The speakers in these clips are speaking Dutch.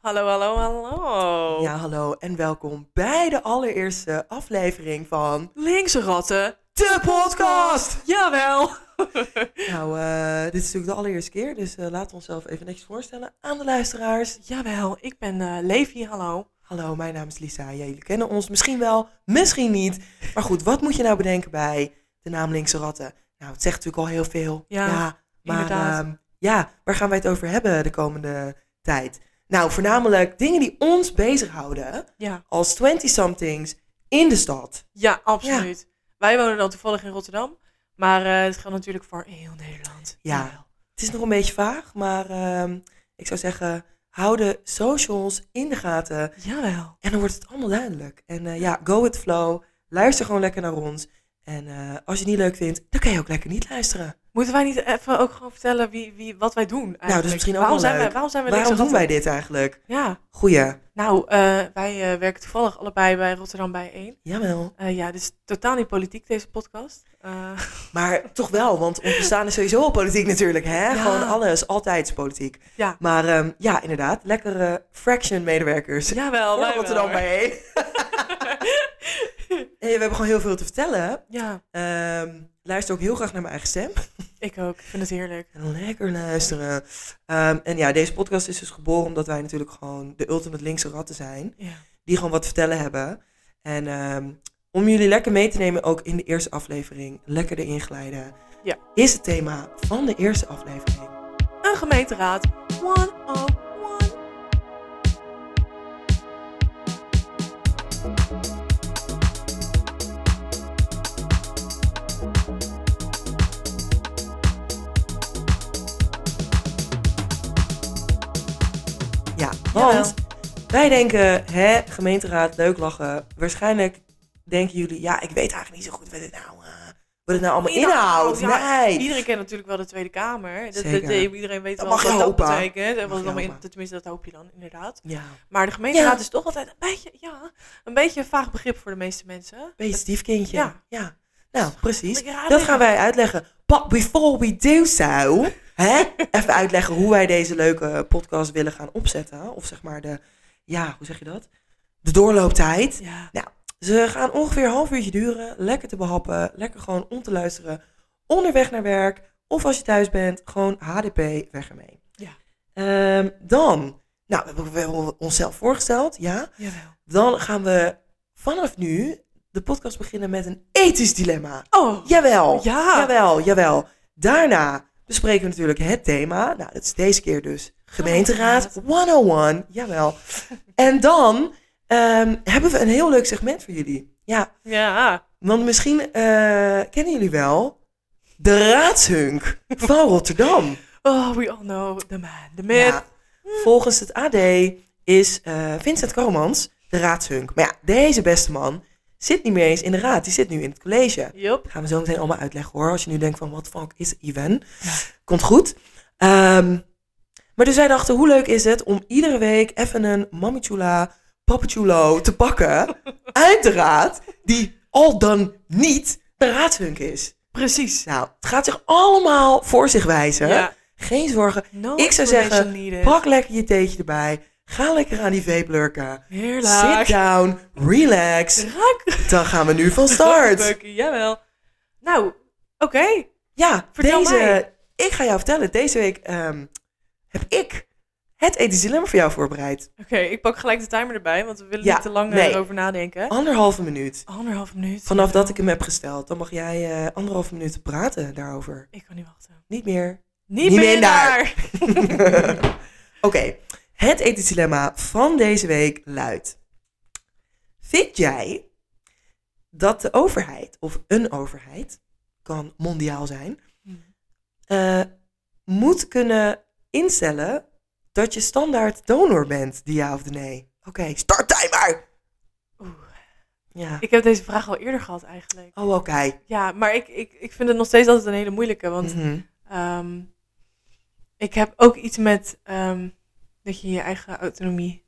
Hallo, hallo, hallo. Ja, hallo en welkom bij de allereerste aflevering van Linkse ratten. de podcast. Jawel. Nou, eh, dit is natuurlijk de allereerste keer, dus eh, laten we onszelf even netjes voorstellen aan de luisteraars. Jawel, ik ben eh Levi, hallo. Hallo, mijn naam is Lisa. Ja, jullie kennen ons misschien wel, misschien niet. Maar goed, wat moet je nou bedenken bij de naam Linkse Ratten? Nou, het zegt natuurlijk al heel veel. Ja, maar inderdaad. ehm, ja, waar gaan wij het over hebben de komende tijd? Nou, voornamelijk dingen die ons bezighouden Ja, als 20-somethings in de stad. ja absoluut. Wij wonen dan toevallig in Rotterdam. Maar eh, het geldt natuurlijk voor heel Nederland. Ja. Het is nog een beetje vaag, maar ehm, ik zou zeggen, hou de socials in de gaten. Jawel. En dan wordt het allemaal duidelijk. En eh, ja, go with flow. Luister gewoon lekker naar ons. En eh, als je het niet leuk vindt, dan kan je ook lekker niet luisteren. Moeten wij niet even ook gewoon vertellen wie, wie, wat wij doen? Eigenlijk? Nou, dat is misschien ook waarom wel zijn leuk. Wij, waarom zijn wij Waarom doen wij dit eigenlijk? Ja, Goeie. nou, eh, wij eh, werken toevallig allebei bij Rotterdam bij 1. Jawel. Eh ja, is totaal niet politiek, deze podcast. Maar toch wel, want ons bestaan is sowieso al politiek natuurlijk. Hè? Ja. Gewoon alles, altijd is politiek. ja, Maar ehm, ja, inderdaad, lekkere fraction-medewerkers. jawel. Voor wij Rotterdam wel. bijeen. Hey, we hebben gewoon heel veel te vertellen. ja, Ehm, luister ook heel graag naar mijn eigen stem. ik ook. Ik vind het heerlijk. En lekker luisteren. Ehm, en ja, deze podcast is dus geboren omdat wij natuurlijk gewoon de ultimate linkse ratten zijn. Ja. Die gewoon wat te vertellen hebben. En ehm, om jullie lekker mee te nemen, ook in de eerste aflevering, lekker erin glijden, Ja. is het thema van de eerste aflevering. Een gemeenteraad 101. Want Jawel. wij denken, hè, gemeenteraad, leuk lachen. Waarschijnlijk denken jullie, ja, ik weet eigenlijk niet zo goed wat het nou, eh, wat het nou allemaal Inhoud, inhoudt. ja. nee. Iedereen kent natuurlijk wel de Tweede Kamer. Dat, dat, Zeker. eh, iedereen weet Dat wel mag wat dat hopen. betekent. En mag wat je in, hopen. tenminste, dat hoop je dan inderdaad. Ja, Maar de gemeenteraad Ja. is toch altijd een beetje, ja, een beetje een vaag begrip voor de meeste mensen. beetje stiefkindje. Ja. ja. Nou, precies. Dat gaan wij uitleggen. But before we do so, hè, even uitleggen hoe wij deze leuke podcast willen gaan opzetten. Of zeg maar de, ja, hoe zeg je dat? De doorlooptijd. Ja, Ze gaan ongeveer een half uurtje duren. Lekker te behappen. Lekker gewoon om te luisteren. Onderweg naar werk. Of als je thuis bent, gewoon HDP, weg ermee. Ja. Ehm, dan, nou, we hebben, we hebben onszelf voorgesteld, ja. jawel. Dan gaan we vanaf nu de podcast beginnen met een ethisch dilemma. Oh, Jawel. ja. Jawel, jawel. Daarna bespreken we natuurlijk het thema. Nou, dat is deze keer dus gemeenteraad 101. Jawel. En dan ehm, hebben we een heel leuk segment voor jullie. Ja, Ja, want misschien eh, kennen jullie wel de raadshunk van Rotterdam. oh, we all know the man, the myth. Ja, volgens het AD is eh, Vincent Komans de raadshunk. Maar ja, deze beste man zit niet meer eens in de raad. Die zit nu in het college. Yup. gaan we zo meteen allemaal uitleggen hoor. Als je nu denkt van wat fuck is even. Ja. Komt goed. Ehm, maar dus wij dachten, hoe leuk is het om iedere week even een mamichula, papachulo te pakken uit de raad. Die al dan niet de raadshunk is. Precies. Nou, het gaat zich allemaal voor zich wijzen. Ja. Geen zorgen. No Ik zou zeggen, needed. Pak lekker je theetje erbij. Ga lekker aan die vape lurken. Heerlijk. Sit down. Relax. Raak. Dan gaan we nu van start. Jawel. Nou, oké. Ja, Vertel deze, mij. ik ga jou vertellen. Deze week ehm, heb ik het ethisch dilemma voor jou voorbereid. Oké, ik pak gelijk de timer erbij, want we willen Ja, niet te lang nee. erover nadenken. Anderhalve minuut. Anderhalf minuut. Vanaf dat ik hem heb gesteld, dan mag jij eh anderhalve minuut praten daarover. Ik kan niet wachten. Niet meer. Niet, Niet meer daar. Oké, het ethisch dilemma van deze week luidt. Vind jij dat de overheid, of een overheid, kan mondiaal zijn, Hmm. eh, moet kunnen instellen dat je standaard donor bent, die ja of de nee? Oké, start timer! Oeh. Ja. Ik heb deze vraag al eerder gehad eigenlijk. Oh, oké. Ja, maar ik, ik, ik vind het nog steeds altijd een hele moeilijke. Want Mhm. ehm, ik heb ook iets met ehm, dat je je eigen autonomie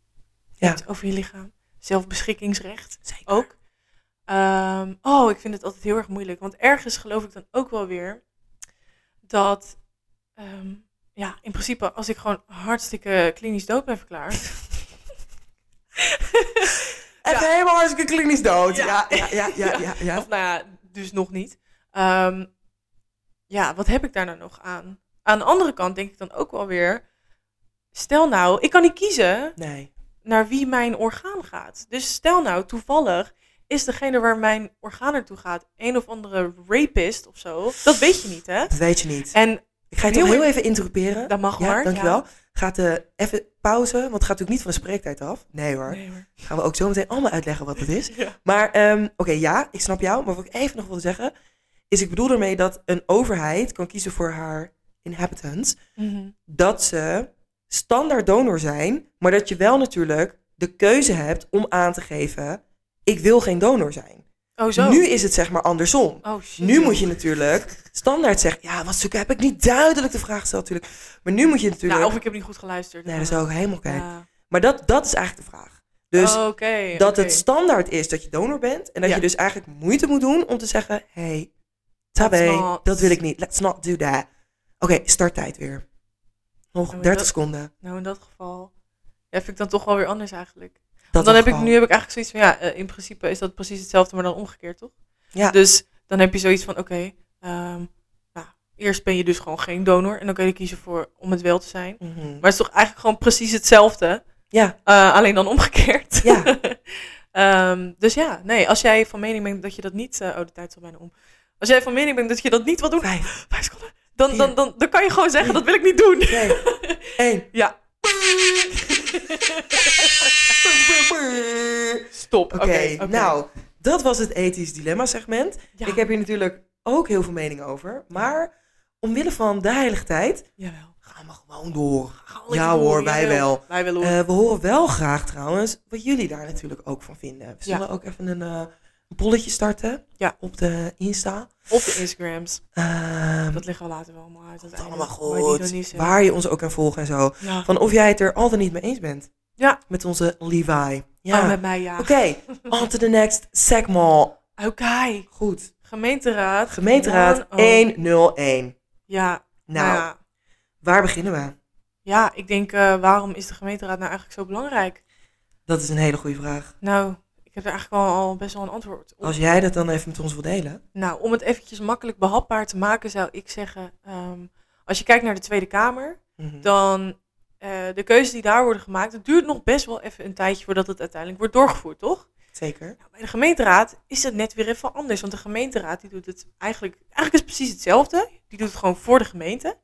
Ja. hebt over je lichaam. Zelfbeschikkingsrecht Zeker. ook. Ehm, oh, ik vind het altijd heel erg moeilijk. Want ergens geloof ik dan ook wel weer dat, ehm, ja, in principe als ik gewoon hartstikke klinisch dood ben verklaard, Even helemaal hartstikke klinisch dood. Ja. Ja, ja, ja, ja, ja. Of nou ja, dus nog niet. Ehm, ja, wat heb ik daar nou nog aan? Aan de andere kant denk ik dan ook wel weer... Stel nou, ik kan niet kiezen Nee. naar wie mijn orgaan gaat. Dus stel nou, toevallig is degene waar mijn orgaan naartoe gaat... een of andere rapist of zo. Dat weet je niet, hè? Dat weet je niet. En Ik ga je Heel heel even interrumperen. dat mag ja, maar. dankjewel. Gaat eh, even pauze, want het gaat natuurlijk niet van de spreektijd af. Nee hoor. Nee, hoor. Gaan we ook zo meteen allemaal uitleggen wat het is. Ja. Maar ehm, oké, ja, ik snap jou. Maar wat ik even nog wilde zeggen, is ik bedoel ermee dat een overheid kan kiezen voor haar inhabitants. Mhm. Dat ze standaard donor zijn, maar dat je wel natuurlijk de keuze hebt om aan te geven, ik wil geen donor zijn. Oh, zo. Nu is het zeg maar andersom. Oh, shit. Nu moet je natuurlijk standaard zeggen, ja, wat zoeken heb ik niet duidelijk de vraag gesteld natuurlijk. Maar nu moet je natuurlijk, Nou, of ik heb niet goed geluisterd. nee, dat is ook helemaal kijk. Ja. Maar dat, dat is eigenlijk de vraag. Dus Oh, Oké. dat het standaard is dat je donor bent. En dat Ja. je dus eigenlijk moeite moet doen om te zeggen: hey, tabé, not- dat wil ik niet. Let's not do that. Oké, starttijd weer. Nog Oh, 30 dat- seconden. Nou, in dat geval... Ja, vind ik dan toch wel weer anders eigenlijk. Dat dan heb ik, nu heb ik eigenlijk zoiets van, ja, eh, in principe is dat precies hetzelfde, maar dan omgekeerd, toch? Ja. Dus dan heb je zoiets van, oké, ehm, nou, eerst ben je dus gewoon geen donor en dan kun je kiezen voor om het wel te zijn. Mhm. Maar het is toch eigenlijk gewoon precies hetzelfde, Ja, eh, alleen dan omgekeerd. Ja. Ehm, dus ja, nee, als jij van mening bent dat je dat niet, eh, oh, de tijd is al bijna om. Als jij van mening bent dat je dat niet wil doen, vijf, vijf seconden, dan, dan, dan, dan kan je gewoon zeggen, dat wil ik niet doen. twee, één. Ja. Stop. Oké, nou, dat was het ethisch dilemma segment. Ja. Ik heb hier natuurlijk ook heel veel mening over. Maar omwille van de heilige tijd Jawel. gaan we gewoon door. Ga Ja door, hoor, wij wel. Wij wel hoor. Eh, we horen wel graag trouwens wat jullie daar natuurlijk ook van vinden. We zullen ook even een, eh, een polletje starten Ja. op de Insta. Op de Instagrams. Ehm Dat liggen we later wel allemaal uit. allemaal goed. Waar je ons ook kan volgen en zo. Ja. Van of jij het er altijd niet mee eens bent. Ja. Met onze Levi. Ja. Oh, met mij ja. Oké, on to the next segment. Oké. Goed. Gemeenteraad. Gemeenteraad 101. 101. Ja. Nou, Nou, ja. waar beginnen we? Ja, ik denk, eh, waarom is de gemeenteraad nou eigenlijk zo belangrijk? Dat is een hele goede vraag. Nou, ik heb er eigenlijk al, al best wel een antwoord op. Als jij dat dan even met ons wil delen. Nou, om het eventjes makkelijk behapbaar te maken, zou ik zeggen, ehm, als je kijkt naar de Tweede Kamer, Mhm. dan eh, de keuzes die daar worden gemaakt, het duurt nog best wel even een tijdje voordat het uiteindelijk wordt doorgevoerd, toch? Zeker. Nou, bij de gemeenteraad is het net weer even anders, want de gemeenteraad die doet het eigenlijk, eigenlijk is het precies hetzelfde. Die doet het gewoon voor de gemeente.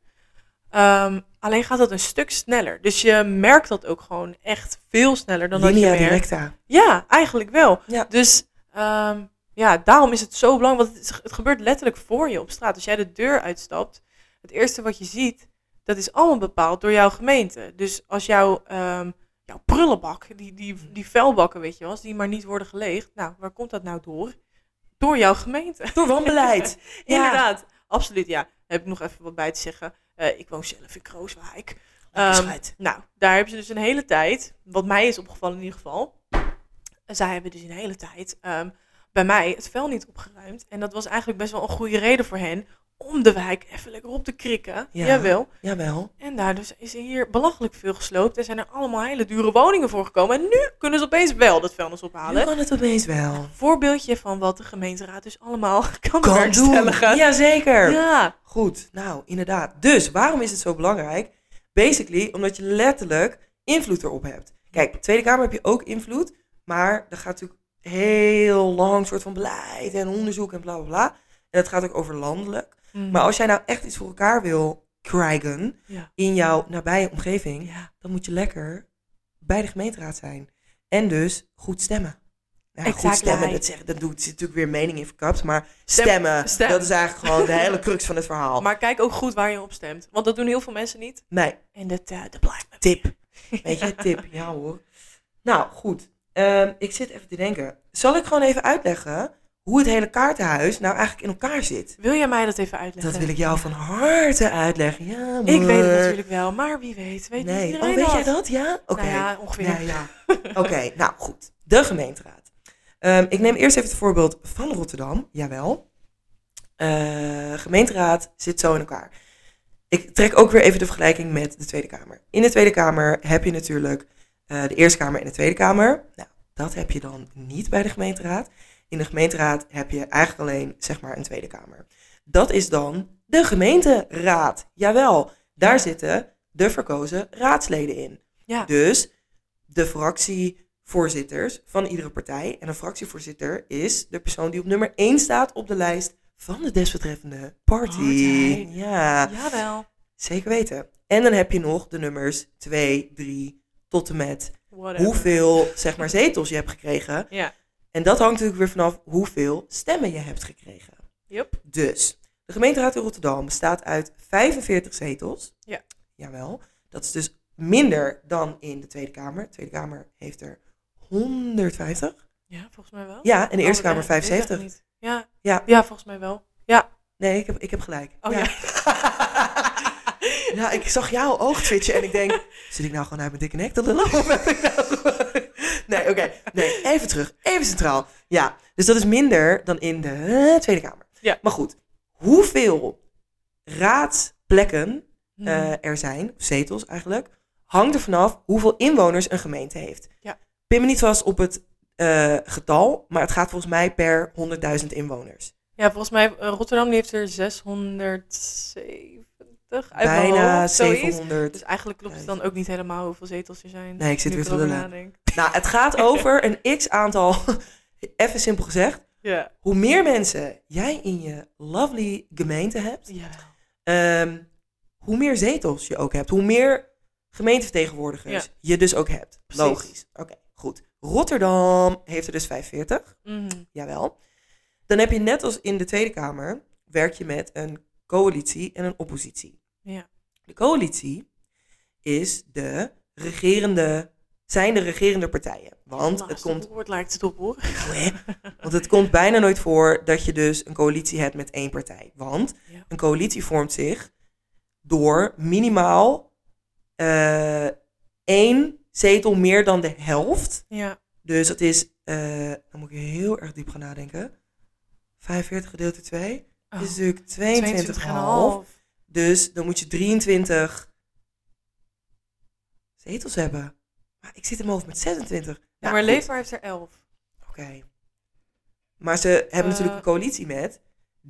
Ehm, alleen gaat dat een stuk sneller. Dus je merkt dat ook gewoon echt veel sneller dan dat je merkt. directa. Ja, eigenlijk wel. Ja. Dus ehm, ja, daarom is het zo belangrijk, want het, gebeurt letterlijk voor je op straat. Als jij de deur uitstapt, het eerste wat je ziet, dat is allemaal bepaald door jouw gemeente. Dus als jouw, ehm, jouw prullenbak, die, die, die vuilbakken, weet je wel, als die maar niet worden geleegd, nou, waar komt dat nou door? Door jouw gemeente. Door wanbeleid. Ja. Inderdaad, absoluut, ja. Daar heb ik nog even wat bij te zeggen. Eh, ik woon zelf in Krooswijk. Ehm, nou, daar hebben ze dus een hele tijd, wat mij is opgevallen in ieder geval. Zij hebben dus een hele tijd ehm, bij mij het vuil niet opgeruimd. En dat was eigenlijk best wel een goede reden voor hen om de wijk even lekker op te krikken. Ja. Jawel. Jawel. En daardoor is er hier belachelijk veel gesloopt. En zijn er allemaal hele dure woningen voor gekomen. En nu kunnen ze opeens wel dat vuilnis Nu ophalen. kan het opeens wel. Voorbeeldje van wat de gemeenteraad dus allemaal kan, Kan doen. Jazeker. Ja. Goed, nou inderdaad. Dus waarom is het zo belangrijk? Basically, omdat je letterlijk invloed erop hebt. Kijk, Tweede Kamer heb je ook invloed, maar er gaat natuurlijk heel lang soort van beleid en onderzoek en bla bla bla. En dat gaat ook over landelijk. Mm. Maar als jij nou echt iets voor elkaar wil krijgen Ja. in jouw nabije omgeving, Ja. dan moet je lekker bij de gemeenteraad zijn. En dus goed stemmen. Nou, goed Exactly. stemmen, dat, zeggen, dat doet zit natuurlijk weer mening in verkapt, maar Stem- stemmen, stem. dat is eigenlijk gewoon de hele crux van het verhaal. Maar kijk ook goed waar je op stemt. Want dat doen heel veel mensen niet. Nee, En dat, dat blijkt me. tip. Weet je, tip. Ja hoor. Nou, goed. Ehm, ik zit even te denken. Zal ik gewoon even uitleggen hoe het hele kaartenhuis nou eigenlijk in elkaar zit? Wil jij mij dat even uitleggen? Dat wil ik jou van harte uitleggen. Ja, Ik weet het natuurlijk wel, maar wie weet. Weet Nee, iedereen oh, weet jij dat? dat? Ja? Oké. Nou ja, ongeveer. Ja, ja. Oké, nou goed. De gemeenteraad. Ehm, ik neem eerst even het voorbeeld van Rotterdam. Jawel. Eh gemeenteraad zit zo in elkaar. Ik trek ook weer even de vergelijking met de Tweede Kamer. In de Tweede Kamer heb je natuurlijk eh, de Eerste Kamer en de Tweede Kamer. Nou, dat heb je dan niet bij de gemeenteraad. In de gemeenteraad heb je eigenlijk alleen zeg maar een Tweede Kamer. Dat is dan de gemeenteraad. Jawel, daar zitten de verkozen raadsleden in. Ja. Dus de fractievoorzitters van iedere partij. En een fractievoorzitter is de persoon die op nummer 1 staat op de lijst van de desbetreffende party. Ja, Jawel. zeker weten. En dan heb je nog de nummers 2, 3 tot en met Whatever. hoeveel zeg maar, zetels je hebt gekregen. Ja. En dat hangt natuurlijk weer vanaf hoeveel stemmen je hebt gekregen. Yup. Dus, de gemeenteraad in Rotterdam bestaat uit 45 zetels. Ja. Jawel. Dat is dus minder dan in de Tweede Kamer. De Tweede Kamer heeft er 150. Ja, volgens mij wel. Ja, en de Eerste Kamer nee, weet ik 75. niet. Ja. Ja. ja, volgens mij wel. Ja. Nee, ik heb, ik heb gelijk. Oh ja. Ja, ik zag jouw oog twitchen en ik denk, zit ik nou gewoon uit mijn dikke nek te lullen? Of heb ik nou Nee, oké. Nee, even terug. Even centraal. Ja, dus dat is minder dan in de Tweede Kamer. Ja. Maar goed, hoeveel raadsplekken Mhm. eh, er zijn, zetels eigenlijk, hangt er vanaf hoeveel inwoners een gemeente heeft. Ja. Pin me niet vast op het eh, getal, maar het gaat volgens mij per 100.000 inwoners. Ja, volgens mij, eh, Rotterdam die heeft er 670 uit Bijna hoofd, zoiets. 700. Dus eigenlijk klopt het dan ook niet helemaal hoeveel zetels er zijn. Nee, ik zit weer te erover lullen. nadenk. Nou, het gaat over een x-aantal, even simpel gezegd, Ja. hoe meer mensen jij in je lovely gemeente hebt, Ja. ehm, hoe meer zetels je ook hebt. Hoe meer gemeentevertegenwoordigers je dus ook hebt. Precies. Logisch. Oké, goed. Rotterdam heeft er dus 45. Mhm. Jawel. Dan heb je net als in de Tweede Kamer, werk je met een coalitie en een oppositie. Ja. De coalitie is de regerende, zijn de regerende partijen. Want het komt woord lijkt het op hoor. Hè? Want het komt bijna nooit voor dat je dus een coalitie hebt met één partij. Want Ja. een coalitie vormt zich door minimaal eh, één zetel meer dan de helft. Ja. Dus dat is, eh, dan moet ik heel erg diep gaan nadenken. 45 gedeeld door 2 Oh, is natuurlijk 22,5. 22,5. Dus dan moet je 23 zetels hebben. Maar ik zit in mijn hoofd met 26. Ja, Nou, maar. Leefbaar heeft er 11. Oké. Maar ze hebben Eh. natuurlijk een coalitie met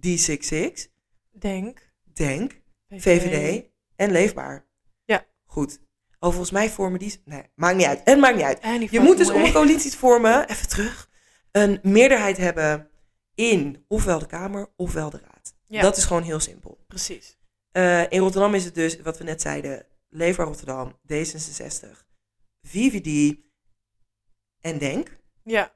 D66, Denk. Denk, VVD en Leefbaar. Ja. Goed. Oh, volgens mij vormen die... Nee, maakt niet uit. Het maakt niet uit. En Je moet dus om een coalitie te vormen, even terug, een meerderheid hebben in ofwel de Kamer ofwel de Raad. Ja. Dat is gewoon heel simpel. Precies. Eh, in Rotterdam is het dus, wat we net zeiden, Leefbaar Rotterdam, D66, VVD en Denk. Ja.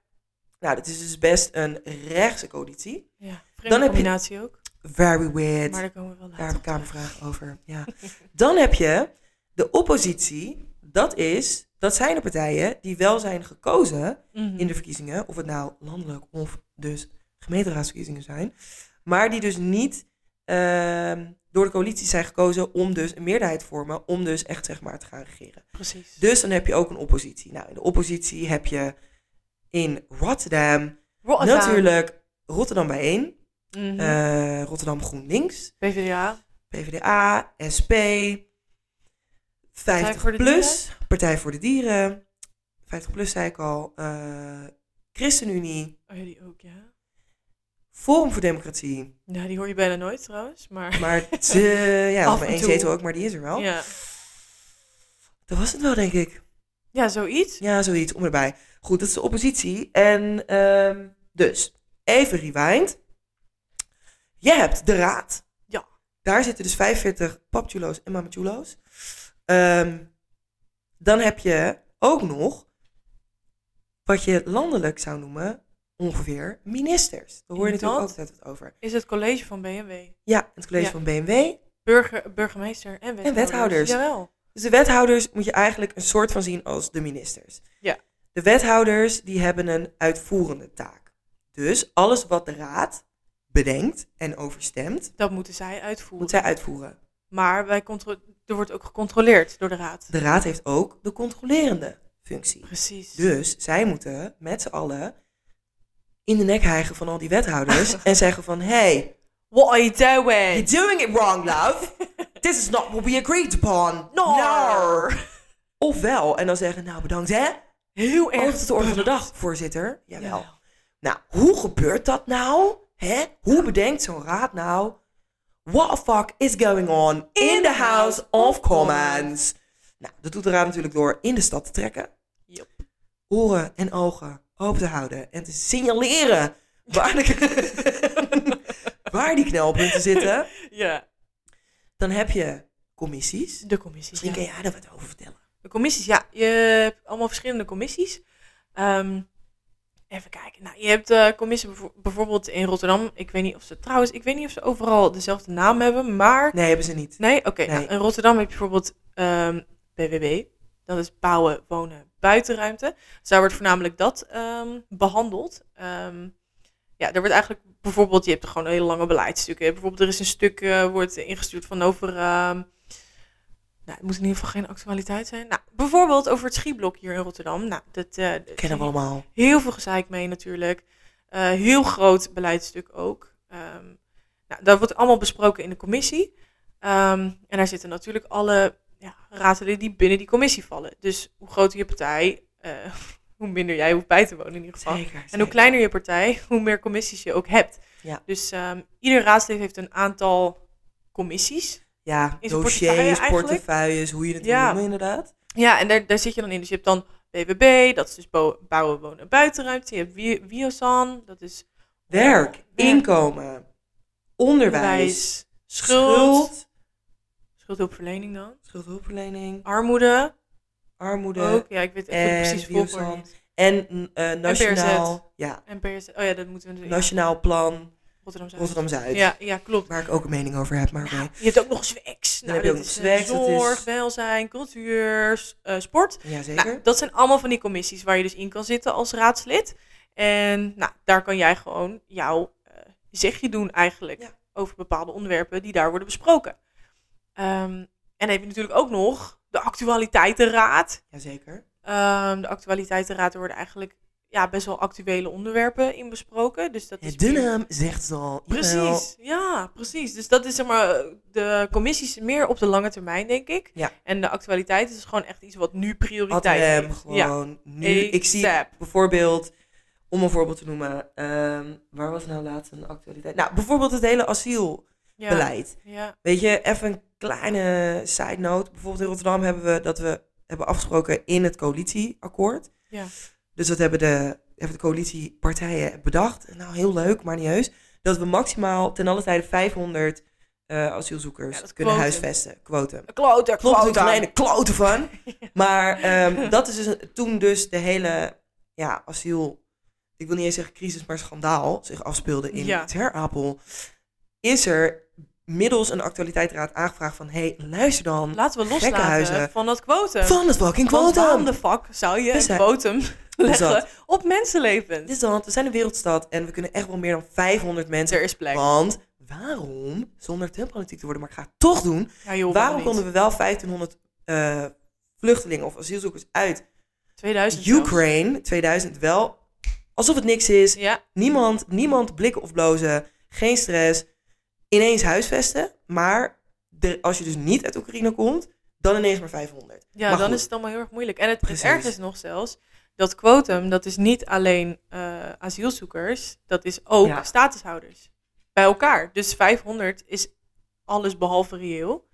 Nou, dat is dus best een rechtse coalitie. ja. Dan heb je- combinatie ook. Very weird. Maar daar komen we wel Daar later heb ik kamervraag over. Ja. Dan heb je de oppositie. Dat, is, dat zijn de partijen die wel zijn gekozen Mhm. in de verkiezingen. Of het nou landelijk of dus gemeenteraadsverkiezingen zijn. Maar die dus niet ehm, door de coalitie zijn gekozen om dus een meerderheid te vormen. Om dus echt zeg maar te gaan regeren. Precies. Dus dan heb je ook een oppositie. Nou, in de oppositie heb je in Rotterdam Rotterdam. natuurlijk Rotterdam bijeen. Mhm. eh, Rotterdam GroenLinks. PvdA. PvdA, SP, 50 voor de plus, Partij voor de Dieren, 50 plus zei ik al, eh, ChristenUnie, Oh ja, die ook, ja. Forum voor Democratie. Ja, die hoor je bijna nooit trouwens. Maar Maar ja, maar en één toe. zetel ook, maar die is er wel. ja. Dat was het wel, denk ik. ja, zoiets. Ja, zoiets, om erbij. Goed, dat is de oppositie. En ehm, dus, even rewind. Je hebt de raad. Ja. Daar zitten dus 45 papchulo's en mamachulo's. Ehm dan heb je ook nog wat je landelijk zou noemen ongeveer ministers. Daar hoor je natuurlijk altijd wat over. Is het college van BMW. Ja, het college Ja. van BMW. Burger, burgemeester en wethouders. wethouders. Jawel. Dus de wethouders moet je eigenlijk een soort van zien als de ministers. Ja. De wethouders die hebben een uitvoerende taak. Dus alles wat de raad bedenkt en overstemt, Dat moeten zij uitvoeren. moet zij uitvoeren. Maar wij er wordt ook gecontroleerd door de raad. De raad heeft ook de controlerende functie. Precies. Dus zij moeten met z'n allen in de nek hijgen van al die wethouders en zeggen van, hey, What are you you're doing? doing it wrong, love. This is not what we agreed upon. No. No. Ofwel, en dan zeggen, nou bedankt hè, Heel erg tot de orde van de dag, voorzitter. Jawel. Nou, hoe gebeurt dat nou? Hè? Hoe bedenkt zo'n raad nou? What the fuck is going on in the House of Commons? Nou, dat doet de raad natuurlijk door in de stad te trekken. Yep. Oren en ogen open te houden en te signaleren waar, de, waar die knelpunten zitten. Ja, Dan heb je commissies. de commissies. Misschien ja. kun jij daar wat over vertellen. De commissies, ja. Je hebt allemaal verschillende commissies. Ehm, even kijken. Nou, je hebt de commissie bijvo- bijvoorbeeld in Rotterdam. Ik weet niet of ze trouwens, ik weet niet of ze overal dezelfde naam hebben, maar... Nee, hebben ze niet. Nee? Oké. Nee. nou, in Rotterdam heb je bijvoorbeeld ehm BWB. Dat is bouwen, wonen, buitenruimte. Dus daar wordt voornamelijk dat ehm, behandeld. Ehm, ja, er wordt eigenlijk bijvoorbeeld, je hebt gewoon hele lange beleidstukken. Bijvoorbeeld er is een stuk, eh, wordt ingestuurd van over... ehm, nou, het moet in ieder geval geen actualiteit zijn. Nou, bijvoorbeeld over het schieblok hier in Rotterdam. Nou, dat eh, Kennen we allemaal. Heel veel gezeik mee natuurlijk. Eh, heel groot beleidstuk ook. Nou, dat wordt allemaal besproken in de commissie. En daar zitten natuurlijk alle raadsleden die binnen die commissie vallen. Dus hoe groter je partij, eh, hoe minder jij hoeft bij te wonen in ieder geval. Zeker. En hoe kleiner je partij, hoe meer commissies je ook hebt. Ja. Dus ehm, ieder raadslid heeft een aantal commissies. Ja, dossiers, portefeuilles, hoe je het Ja. noemen inderdaad. Ja, en daar, daar zit je dan in. Dus je hebt dan BBB, dat is dus bo- bouwen, wonen, buitenruimte. Je hebt Wi- Wiosan, dat is Werk, inkomen, onderwijs, schuld, schuld, schuldhulpverlening dan. schuldhulpverlening, Armoede armoede ook. Ja, ik weet even en precies volgorde niet. en eh, nationaal, ja, En PRZ. Oh ja, dat moeten we natuurlijk. nationaal plan Rotterdam Zuid. Rotterdam-Zuid. Ja, ja, klopt. Waar ik ook een mening over heb, maar je hebt ook nog. Dan Nou, heb je dat ook is, nog eh, dat is- Zorg, welzijn, cultuur, eh, sport. Ja, zeker. Nou, dat zijn allemaal van die commissies waar je dus in kan zitten als raadslid. En nou, daar kan jij gewoon jouw zegje doen eigenlijk Ja. over bepaalde onderwerpen die daar worden besproken. Ehm, en dan heb je natuurlijk ook nog de actualiteitenraad. Jazeker. Ehm, de actualiteitenraad worden eigenlijk ja, best wel actuele onderwerpen in besproken. Dus dat is De meer- naam zegt het al. Jawel. Precies, ja, precies. Dus dat is zeg maar de commissies meer op de lange termijn, denk ik. Ja. En de actualiteit is gewoon echt iets wat nu prioriteit. Ja, gewoon. Nu, ik zie bijvoorbeeld, om een voorbeeld te noemen, ehm, waar was nou laatst een actualiteit? Nou, bijvoorbeeld het hele asielbeleid. ja, ja, Weet je, even een kleine side note. Bijvoorbeeld in Rotterdam hebben we dat we hebben afgesproken in het coalitieakkoord. ja. Dus dat hebben de, hebben de coalitiepartijen bedacht. Nou, heel leuk, maar niet heus. Dat we maximaal ten alle tijde 500 eh, asielzoekers Ja, kunnen huisvesten. Quotum. Klote, Klopt ene klote van. Maar ehm, dat is dus een- toen dus de hele ja, asiel, ik wil niet eens zeggen crisis, maar schandaal zich afspeelde in Ja. Ter Apel. Is er middels een actualiteitsraad aangevraagd van, hé, hey, luister dan. Laten we loslaten Gekkenhuizen. van dat quotum. Van het fucking Want waarom quotum. de fuck zou je een quotum leggen dat. op mensenlevens? Dit is dan, we zijn een wereldstad en we kunnen echt wel meer dan 500 mensen. Er is plek. Want waarom, zonder tempolitiek te worden, maar ik ga het toch doen. Ja, joh, waarom konden we wel 1500 eh, vluchtelingen of asielzoekers uit 2000 zelfs. Ukraine 2000 wel alsof het niks is. Ja, Niemand, niemand blikken of blozen, geen stress. Ineens huisvesten, maar de, als je dus niet uit Oekraïne komt, dan ineens maar 500. ja Maar dan goed. is het allemaal heel erg moeilijk. En het, het ergste is nog zelfs, dat quotum, dat is niet alleen eh, asielzoekers, dat is ook Ja. statushouders. Bij elkaar. Dus 500 is alles behalve reëel.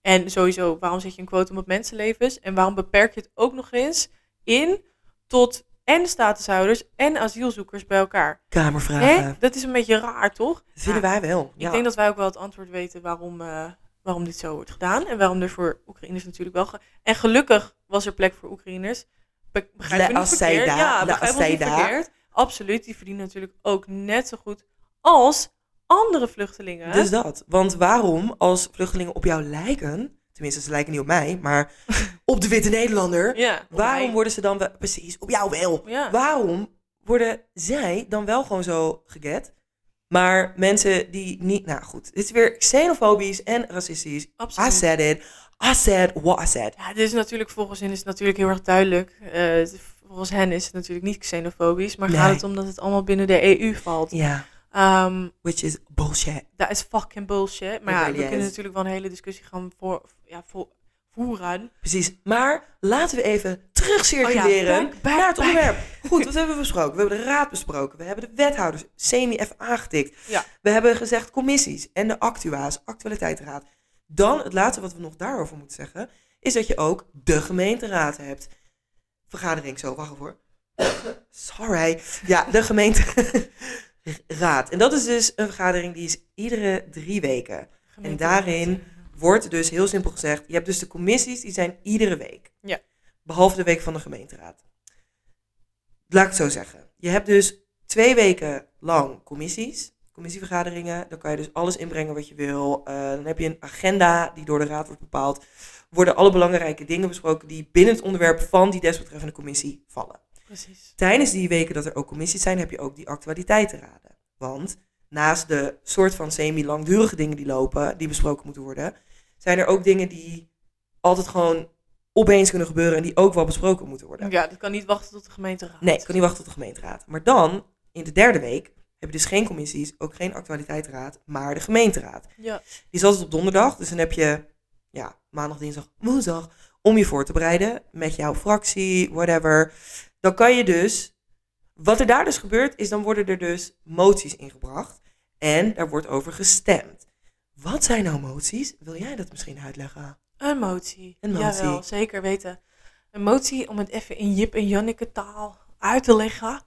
En sowieso, waarom zet je een quotum op mensenlevens? En waarom beperk je het ook nog eens in tot en statushouders en asielzoekers bij elkaar? Kamervragen. Hè? Dat is een beetje raar, toch? Dat vinden Ja. wij wel. Ik denk dat wij ook wel het antwoord weten waarom, eh, waarom dit zo wordt gedaan. En waarom er voor Oekraïners natuurlijk wel... ge- En gelukkig was er plek voor Oekraïners. Be begrijp me niet verkeerd. Asseida, Ja, La begrijp me niet Asseida. verkeerd. Absoluut, die verdienen natuurlijk ook net zo goed als andere vluchtelingen. Dus dat. Want waarom, als vluchtelingen op jou lijken, tenminste ze lijken niet op mij, maar op de witte Nederlander, ja, waarom mij. worden ze dan wel, precies, op jou wel, Ja. waarom worden zij dan wel gewoon zo geget? Maar mensen die niet, nou goed, dit is weer xenofobisch en racistisch. I Absoluut. said it. I said what I said. Ja, dit is natuurlijk volgens hen is het natuurlijk heel erg duidelijk. Eh, volgens hen is het natuurlijk niet xenofobisch, maar Nee. gaat het om dat het allemaal binnen de EU valt. Ja, Ehm, which is bullshit. Dat is fucking bullshit. Maar ja, really we kunnen natuurlijk wel een hele discussie gaan voor, ja, voeren. Precies. Maar laten we even terugcirculeren Oh ja, back, back, naar het back. onderwerp. Goed, wat hebben we besproken? We hebben de raad besproken. We hebben de wethouders semi even aangetikt. Ja. We hebben gezegd commissies en de actua's, actualiteitsraad. Dan het laatste wat we nog daarover moeten zeggen, is dat je ook de gemeenteraad hebt. Vergadering, zo, wacht even hoor. Sorry. Ja, de gemeenteraad. En dat is dus een vergadering die is iedere drie weken. En daarin wordt dus heel simpel gezegd, je hebt dus de commissies, die zijn iedere week. Ja. Behalve de week van de gemeenteraad. Laat ik het zo zeggen. Je hebt dus twee weken lang commissies, commissievergaderingen. Dan kan je dus alles inbrengen wat je wil. Eh, dan heb je een agenda die door de raad wordt bepaald. Worden alle belangrijke dingen besproken die binnen het onderwerp van die desbetreffende commissie vallen. Precies. Tijdens die weken dat er ook commissies zijn, heb je ook die actualiteitenraden. Want naast de soort van semi-langdurige dingen die lopen, die besproken moeten worden, zijn er ook dingen die altijd gewoon opeens kunnen gebeuren en die ook wel besproken moeten worden. Ja, dat kan niet wachten tot de gemeenteraad. Nee, ik kan niet wachten tot de gemeenteraad. Maar dan, in de derde week, heb je dus geen commissies, ook geen actualiteitenraad, maar de gemeenteraad. Ja, Die is altijd op donderdag, dus dan heb je ja, maandag, dinsdag, woensdag om je voor te bereiden met jouw fractie, whatever. Dan kan je dus, wat er daar dus gebeurt, is dan worden er dus moties ingebracht en daar wordt over gestemd. Wat zijn nou moties? Wil jij dat misschien uitleggen? een motie. Een motie. Jawel, zeker weten. Een motie, om het even in Jip en Janneke taal uit te leggen,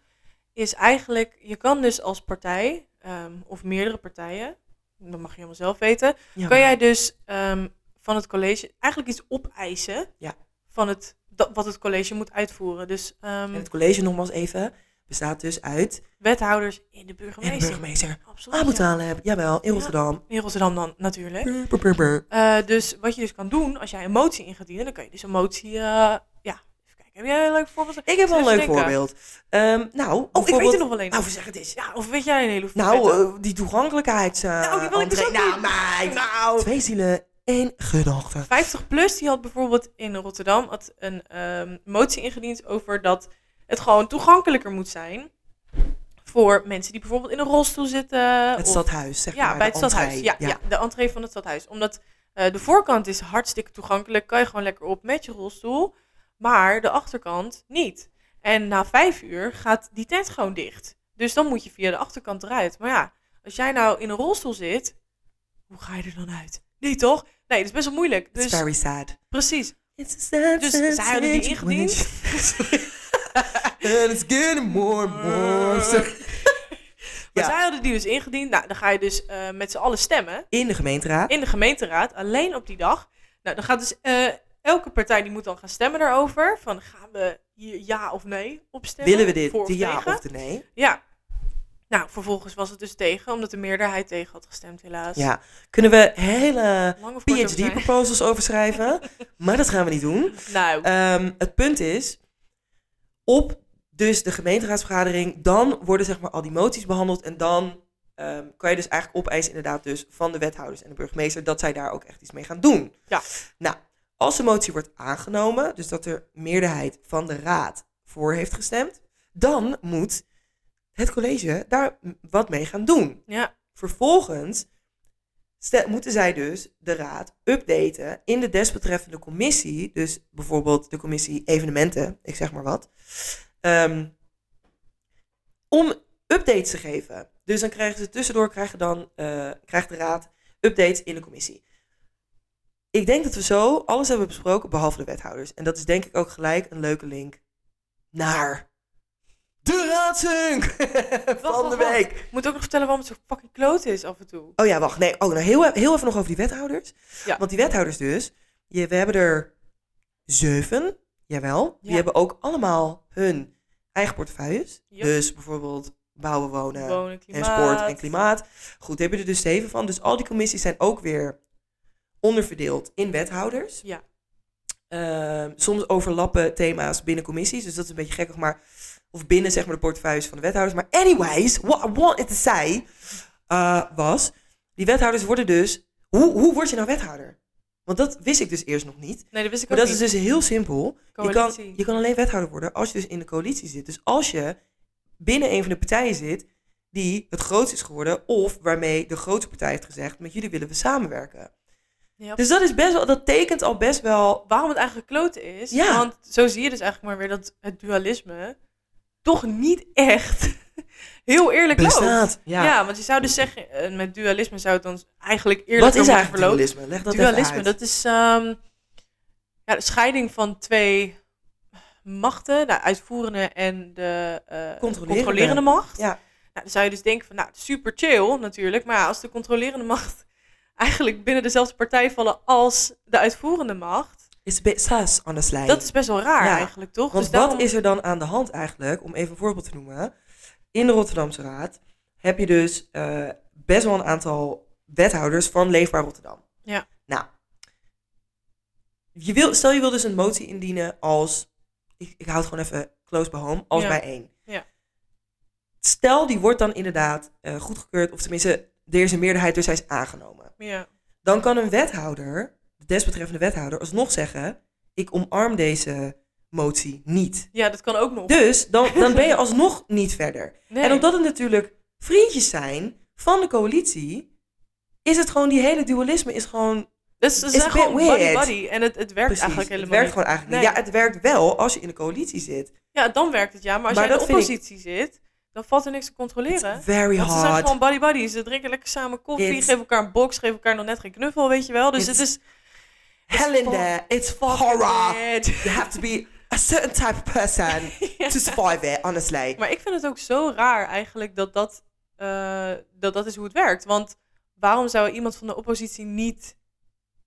is eigenlijk, je kan dus als partij, ehm, of meerdere partijen, dat mag je helemaal zelf weten, Ja, kan jij dus ehm, van het college eigenlijk iets opeisen Ja. van het, dat, wat het college moet uitvoeren. Dus ehm, En het college, nogmaals even, bestaat dus uit wethouders in de en de burgemeester. burgemeester. Absoluut. Abu jawel, in Ja. Rotterdam. In Rotterdam dan natuurlijk. Brr, brr, brr, brr. Eh, dus wat je dus kan doen, als jij een motie in gaat dienen, dan kan je dus een motie, eh, ja, even kijken. Heb jij een leuk voorbeeld? Ik heb wel een leuk denken. voorbeeld. Ehm, nou, Oh, ik weet er nog wel een. Nou, zeg het eens. Ja, of weet jij een hele Nou, eh, die toegankelijkheids... eh, Nou, die wil ik dus ook Nou. Nou. Twee zielen, één gedachte. 50 plus, die had bijvoorbeeld in Rotterdam had een ehm, motie ingediend over dat het gewoon toegankelijker moet zijn voor mensen die bijvoorbeeld in een rolstoel zitten. Het of- stadhuis, zeg ja, maar. bij het stadhuis. Ja, ja. de entree van het stadhuis. Omdat eh, de voorkant is hartstikke toegankelijk, kan je gewoon lekker op met je rolstoel, maar de achterkant niet. En na vijf uur gaat die tent gewoon dicht. Dus dan moet je via de achterkant eruit. Maar ja, als jij nou in een rolstoel zit, hoe ga je er dan uit? Nee, toch? Nee, dat is best wel moeilijk. It's Dus very sad. precies. It's sad Dus zij hadden die ingediend. it's- And it's getting more and more. Maar Ja. zij hadden die dus ingediend. Nou, dan ga je dus eh, met z'n allen stemmen. In de gemeenteraad. in de gemeenteraad, alleen op die dag. Nou, dan gaat dus eh, elke partij die moet dan gaan stemmen daarover. Van gaan we hier ja of nee op stemmen? Willen we dit, Voor of de ja tegen? of de nee? Ja. Nou, vervolgens was het dus tegen, omdat de meerderheid tegen had gestemd, helaas. Ja. Kunnen we hele. PhD-proposals over schrijven? maar dat gaan we niet doen. Nou, Ehm, het punt is, op dus de gemeenteraadsvergadering, dan worden zeg maar al die moties behandeld en dan ehm, kan je dus eigenlijk opeisen inderdaad dus van de wethouders en de burgemeester dat zij daar ook echt iets mee gaan doen. Ja. Nou, als de motie wordt aangenomen, dus dat er meerderheid van de raad voor heeft gestemd, dan moet het college daar wat mee gaan doen. ja, Vervolgens moeten zij dus de raad updaten in de desbetreffende commissie. Dus bijvoorbeeld de commissie evenementen, ik zeg maar wat. ehm, om updates te geven. Dus dan krijgen ze tussendoor krijgen dan, eh, krijgt de raad updates in de commissie. Ik denk dat we zo alles hebben besproken, behalve de wethouders. En dat is denk ik ook gelijk een leuke link naar de raadsunk van de week. ik moet ook nog vertellen waarom het zo fucking kloot is af en toe. Oh ja, wacht. Nee, oh, nou heel, heel even nog over die wethouders. Ja. Want die wethouders dus, je, we hebben er zeven, jawel. Die Ja. hebben ook allemaal hun eigen portefeuilles. Dus bijvoorbeeld bouwen, wonen Wonen, en sport en klimaat. Goed, daar heb je er dus zeven van. Dus al die commissies zijn ook weer onderverdeeld in wethouders. Ja. Ehm, soms overlappen thema's binnen commissies, dus dat is een beetje gekkig, maar of binnen zeg maar de portefeuilles van de wethouders. Maar anyways, what I wanted to say uh, was, die wethouders worden dus, hoe, hoe word je nou wethouder? Want dat wist ik dus eerst nog niet. Nee, dat wist ik Maar ook dat is dus heel simpel. Je kan, je kan alleen wethouder worden als je dus in de coalitie zit. Dus als je binnen een van de partijen zit die het grootst is geworden, of waarmee de grootste partij heeft gezegd, met jullie willen we samenwerken. Dus dat is best wel, dat tekent al best wel. Waarom het eigenlijk kloten is. Ja. Want zo zie je dus eigenlijk maar weer dat het dualisme toch niet echt heel eerlijk. Bestaat. Ja. Ja. want je zou dus zeggen, eh, met dualisme zou het dan eigenlijk eerlijk Wat is eigenlijk verlopen. dualisme? Leg dat Dualisme, dat is ehm, ja, de scheiding van twee machten, de uitvoerende en de eh, Controlerende. controlerende macht. Ja. Nou, dan zou je dus denken van, nou, super chill natuurlijk, maar als de controlerende macht eigenlijk binnen dezelfde partij vallen als de uitvoerende macht, It's a bit sus, honestly. dat is best wel raar Ja, eigenlijk, toch? Want dus daarom- wat is er dan aan de hand eigenlijk? Om even een voorbeeld te noemen. In de Rotterdamse Raad heb je dus eh, best wel een aantal wethouders van Leefbaar Rotterdam. Ja. Nou, je wil, stel je wil dus een motie indienen als, ik, ik hou het gewoon even close by home, als Ja. bij één. Ja. Stel die wordt dan inderdaad eh, goedgekeurd, of tenminste, er is een meerderheid, dus hij is aangenomen. Ja, Dan kan een wethouder, de desbetreffende wethouder, alsnog zeggen: Ik omarm deze motie niet. ja, dat kan ook nog. Dus dan, dan ben je alsnog niet verder. Nee. En omdat het natuurlijk vriendjes zijn van de coalitie, is het gewoon die hele dualisme is gewoon. dus ze is zijn gewoon buddy weird. buddy en het, het werkt Precies, eigenlijk het helemaal werkt niet. gewoon eigenlijk Nee. niet. Ja, het werkt wel als je in de coalitie zit. Ja, dan werkt het ja, maar als Maar jij in de ik- oppositie zit, dan valt er niks te controleren. It's very Want ze zijn hard. gewoon buddy buddies. Ze drinken lekker samen koffie, It's- geven elkaar een box, geven elkaar nog net geen knuffel, weet je wel. Dus It's het is Hell in there. It's horror. weird. You have to be a certain type of person to survive it, honestly. Maar ik vind het ook zo raar eigenlijk dat dat, eh, dat dat is hoe het werkt. Want waarom zou iemand van de oppositie niet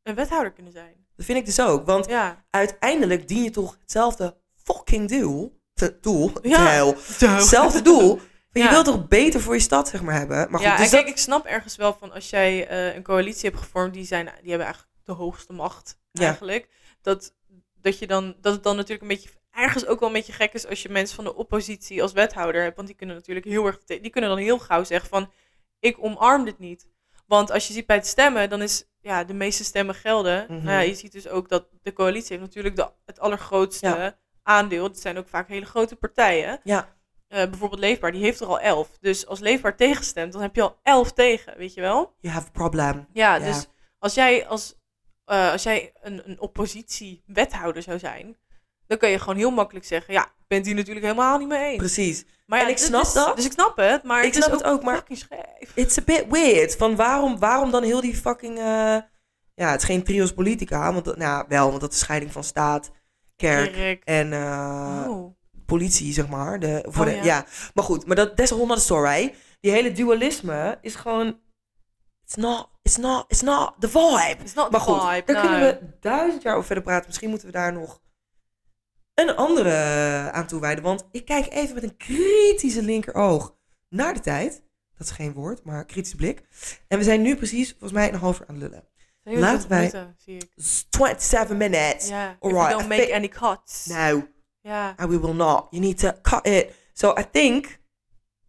een wethouder kunnen zijn? Dat vind ik dus ook. Want Ja. uiteindelijk dien je toch hetzelfde fucking doel. te- Doel. Ja. Doel. Hetzelfde doel. Ja. je wilt toch beter voor je stad, zeg maar, hebben. Maar goed, ja, dus en kijk, dat- ik snap ergens wel van als jij eh, een coalitie hebt gevormd, die, zijn, die hebben eigenlijk de hoogste macht Ja. eigenlijk. Dat, dat, je dan, dat het dan natuurlijk een beetje, ergens ook wel een beetje gek is als je mensen van de oppositie als wethouder hebt. Want die kunnen natuurlijk heel erg, die kunnen dan heel gauw zeggen van, ik omarm dit niet. Want als je ziet bij het stemmen, dan is ja, de meeste stemmen gelden. Mhm. Nou ja, je ziet dus ook dat de coalitie heeft natuurlijk de, het allergrootste Ja. aandeel. Het zijn ook vaak hele grote partijen. Ja. Eh, bijvoorbeeld Leefbaar, die heeft er al elf. Dus als Leefbaar tegenstemt, dan heb je al elf tegen, weet je wel? You have a problem. Ja, Ja. dus als jij, als, eh, als jij een, een oppositie-wethouder zou zijn, dan kun je gewoon heel makkelijk zeggen, ja, ik ben het hier natuurlijk helemaal niet mee eens. Precies. Maar ja, En ik snap is- dat. Dus ik snap het, maar Ik het snap is het ook, maar- fucking. It's a bit weird. Van waarom, waarom dan heel die fucking... eh, ja, het is geen trios politica. Want, dat- nou, wel, want dat is scheiding van staat, kerk en eh, Oh. politie, zeg maar. De, voor Oh, de, ja. ja. Maar goed, maar dat is a whole story. Die hele dualisme is gewoon... It's not, it's not, it's not the vibe. It's not Maar the goed, vibe, daar no. kunnen we duizend jaar over verder praten. Misschien moeten we daar nog een andere aan toewijden. Want ik kijk even met een kritische linkeroog naar de tijd. Dat is geen woord, maar kritische blik. En we zijn nu precies, volgens mij, een half uur aan het lullen. Laten wij- minuten, zie ik. It's 27 minutes. If Alright, you don't I make any cuts. No, Ja. and we will not. You need to cut it. So I think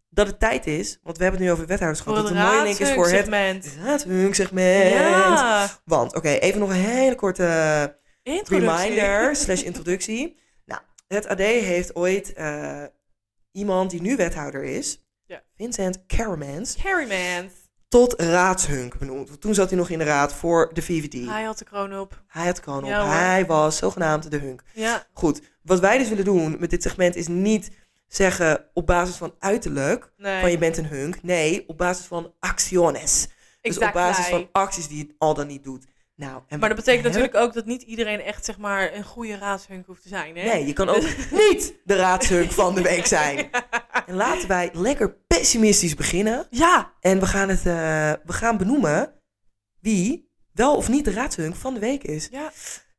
dat het tijd is, want we hebben het nu over wethouderschap. Dat het een mooie link is voor het segment. raadhunksegment. Ja. Want, oké, even nog een hele korte Introductie. reminder slash introductie. Nou, het AD heeft ooit eh, iemand die nu wethouder is, Ja. Vincent Caramans, Carrymans. tot raadshunk benoemd. Toen zat hij nog in de raad voor de VVD. Hij had de kroon op. Hij had kroon op. Ja, hij was zogenaamd de hunk. Ja. Goed, wat wij dus willen doen met dit segment is niet zeggen op basis van uiterlijk Nee. van je bent een hunk. Nee, op basis van acciones. Dus op basis van acties die je al dan niet doet. Nou, en Maar dat betekent natuurlijk ook dat niet iedereen echt zeg maar een goede raadshunk hoeft te zijn. Hè? Nee, je kan ook niet de raadshunk van de week zijn. En laten wij lekker pessimistisch beginnen. Ja. En we gaan, het, eh, we gaan benoemen wie wel of niet de raadshunk van de week is. Ja.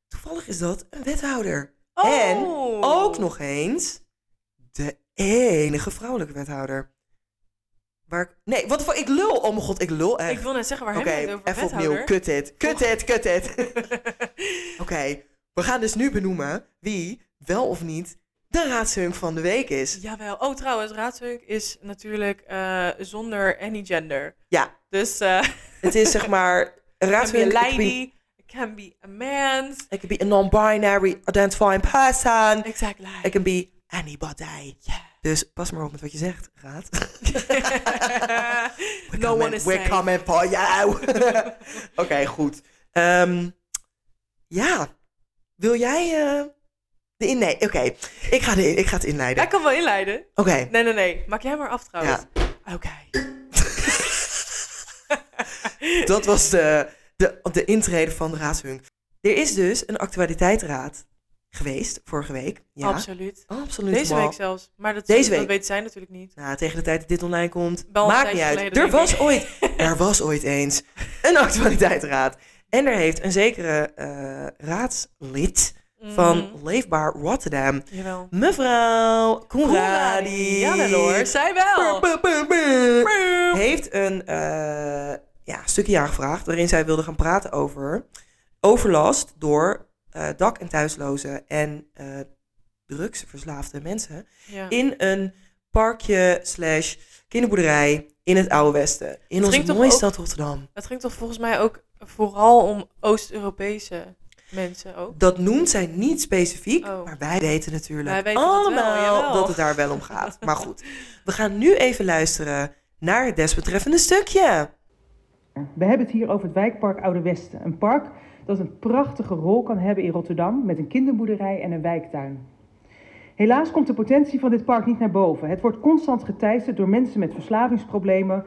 Toevallig is dat een wethouder. Oh. En ook nog eens enige vrouwelijke wethouder. Waar ik, nee, wat voor, ik lul. Oh mijn god, ik lul echt. Ik wil net zeggen, waar Oké, hebben we het over? even opnieuw. Kut dit. Kut dit, kut dit. Oké, we gaan dus nu benoemen wie wel of niet de raadshunk van de week is. Jawel. Oh, trouwens, raadshunk is natuurlijk eh, zonder any gender. Ja, Dus eh het is zeg maar it can be raadshunk. a it lady, it can be a man. It can be a non-binary identifying person. Exactly. It can be anybody. Yeah. Dus pas maar op met wat je zegt, raad. no coming- one is We're coming for you. Oké, goed. Ehm, ja, wil jij eh, de. Nee, oké. Ik, ga de, ik ga het inleiden. Jij kan wel inleiden. Oké. Nee, nee, nee. Maak jij maar af trouwens. Oké. Dat was de, de, de intrede van de raadshunk. Er is dus een actualiteitsraad geweest vorige week. Ja, Absoluut. absoluut. Deze week zelfs. Maar dat, Deze dat zij natuurlijk niet. Nou, tegen de tijd dat dit online komt, maakt niet uit. Er was, ooit, er was ooit eens een actualiteitsraad. En er heeft een zekere eh, raadslid van Mhm. Leefbaar Rotterdam, Jawel. mevrouw Koenradi. Ja, wel hoor. Zij wel. Brr, brr, brr, brr. Heeft een eh, ja, stukje aangevraagd waarin zij wilde gaan praten over overlast door eh, dak- en thuislozen en eh, drugsverslaafde mensen Ja. in een parkje slash kinderboerderij in het Oude Westen. In onze mooie ook- stad Rotterdam. Het ging toch volgens mij ook vooral om Oost-Europese mensen ook. Dat noemt zij niet specifiek, Oh. maar wij weten natuurlijk Wij weten het wel, allemaal jawel. dat het daar wel om gaat. Maar goed, we gaan nu even luisteren naar het desbetreffende stukje. We hebben het hier over het wijkpark Oude Westen. Een park dat een prachtige rol kan hebben in Rotterdam met een kinderboerderij en een wijktuin. Helaas komt de potentie van dit park niet naar boven. Het wordt constant geteisterd door mensen met verslavingsproblemen,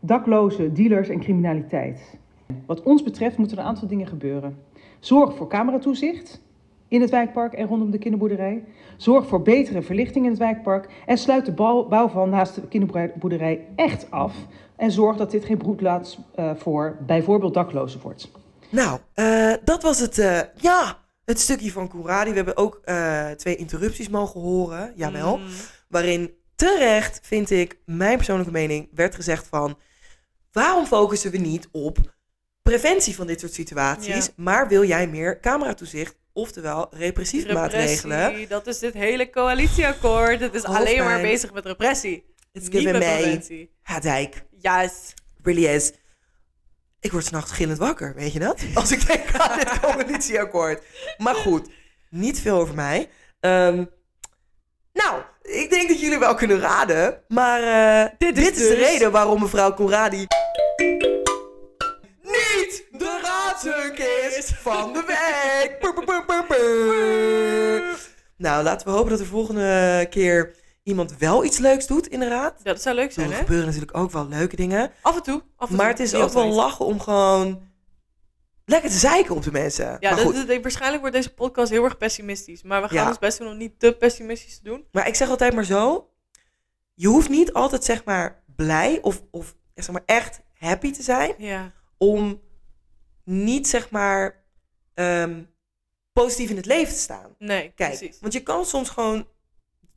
daklozen, dealers en criminaliteit. Wat ons betreft moeten er een aantal dingen gebeuren. Zorg voor cameratoezicht in het wijkpark en rondom de kinderboerderij. Zorg voor betere verlichting in het wijkpark. En sluit de bouw- bouwval naast de kinderboerderij echt af. En zorg dat dit geen broedplaats eh, voor bijvoorbeeld daklozen wordt. Nou, eh, dat was het, eh, ja, het stukje van Koeradi. We hebben ook eh, twee interrupties mogen horen, jawel. Mm. Waarin terecht, vind ik, mijn persoonlijke mening, werd gezegd van... waarom focussen we niet op preventie van dit soort situaties... Ja. maar wil jij meer cameratoezicht, oftewel repressieve Repressie, maatregelen... dat is dit hele coalitieakkoord. Het is alleen maar bezig met repressie. It's niet given met me preventie. Hadijk, Juist. really is. Ik word s'nachts gillend wakker, weet je dat? Als ik denk aan dit coalitieakkoord. Maar goed, niet veel over mij. Ehm, nou, ik denk dat jullie wel kunnen raden. Maar eh, dit, is, de dus- reden waarom mevrouw Conradi... niet de raadshunk is van de week. Nou, laten we hopen dat er volgende keer iemand wel iets leuks doet in de raad. Ja, dat zou leuk Ik zijn, Er hè? gebeuren natuurlijk ook wel leuke dingen. Af en toe. Af en Maar toe. het is ook wel lachen om gewoon lekker te zeiken op de mensen. Ja, maar dat, goed. dat- waarschijnlijk wordt deze podcast heel erg pessimistisch. Maar we gaan Ja. ons best doen om niet te pessimistisch te doen. Maar ik zeg altijd maar zo. Je hoeft niet altijd zeg maar blij of, of zeg maar echt happy te zijn. Ja. Om niet zeg maar ehm, positief in het leven te staan. Nee, Kijk, precies. want je kan soms gewoon...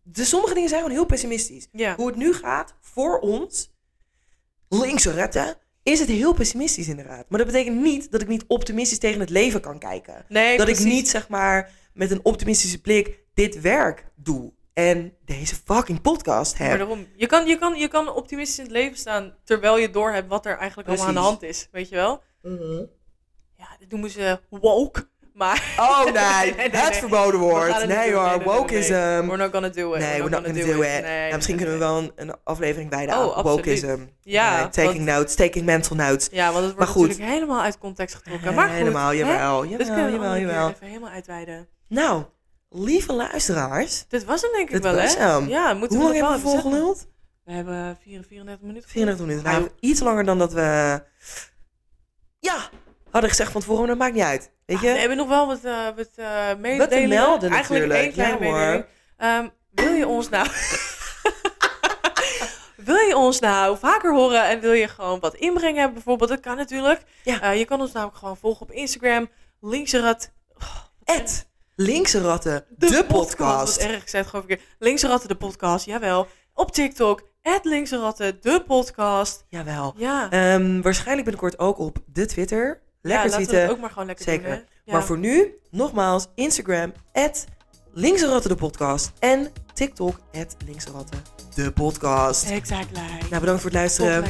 De sommige dingen zijn gewoon heel pessimistisch. Ja. Hoe het nu gaat voor ons, linkse retten, is het heel pessimistisch inderdaad. Maar dat betekent niet dat ik niet optimistisch tegen het leven kan kijken. Nee, dat precies. ik niet zeg maar met een optimistische blik dit werk doe. En deze fucking podcast Maar heb. daarom, je kan, je, kan, je kan optimistisch in het leven staan terwijl je doorhebt wat er eigenlijk allemaal aan de hand is. Weet je wel? Mhm. Ja, dit noemen ze woke. Maar. Oh nee, Nee, nee, nee. het verboden woord. Nee hoor, Nee, nee, nee, woke is... nee. ehm, We're not gonna do it. Nee, we're not gonna do it. Nou, misschien kunnen we wel een, een aflevering bij de Oh, aan wokeism. Ja, taking want- notes, taking mental notes. Ja, want het wordt natuurlijk helemaal uit context getrokken. Maar goed, Helemaal, jawel, jawel, we jawel, jawel, even helemaal uitweiden. Nou, lieve luisteraars. Dit was hem denk ik wel, hè? hem. Ja, moeten Hoe we lang hebben we volgeluld? We hebben 4, 34 minuten. 34 minuten. Nou, iets langer dan dat we... Ja, hadden gezegd van tevoren, maar dat maakt niet uit. Weet je? Ah, we hebben nog wel wat, eh wat eh Wat mededelingen. te melden Eigenlijk natuurlijk. één kleine Ja, mededeling. Ehm, wil je ons nou... wil je ons nou vaker horen en wil je gewoon wat inbrengen bijvoorbeeld? Dat kan natuurlijk. Ja. Eh, je kan ons namelijk gewoon volgen op Instagram. Linkserat. Linkse ratten, de, podcast. Wat erg gezegd, gewoon verkeerd. Linkse Ratten, de podcast. Jawel. Op TikTok. Het Linkse Ratten, de podcast. Jawel. Ja. Ehm, waarschijnlijk binnenkort ook op de Twitter. Ja, Lekker we zitten. ook maar gewoon lekker Zeker. doen? Ja. Maar voor nu, nogmaals, Instagram, linkse ratten de podcast. En TikTok, linkse ratten de podcast. Exactly. Nou, bedankt voor het luisteren.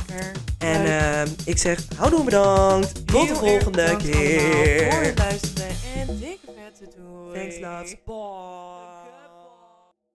En ehm, ik zeg, houdoe bedankt. Tot de volgende bedankt allemaal Voor keer. het luisteren en dikke vette doei. Thanks, loves. Bye.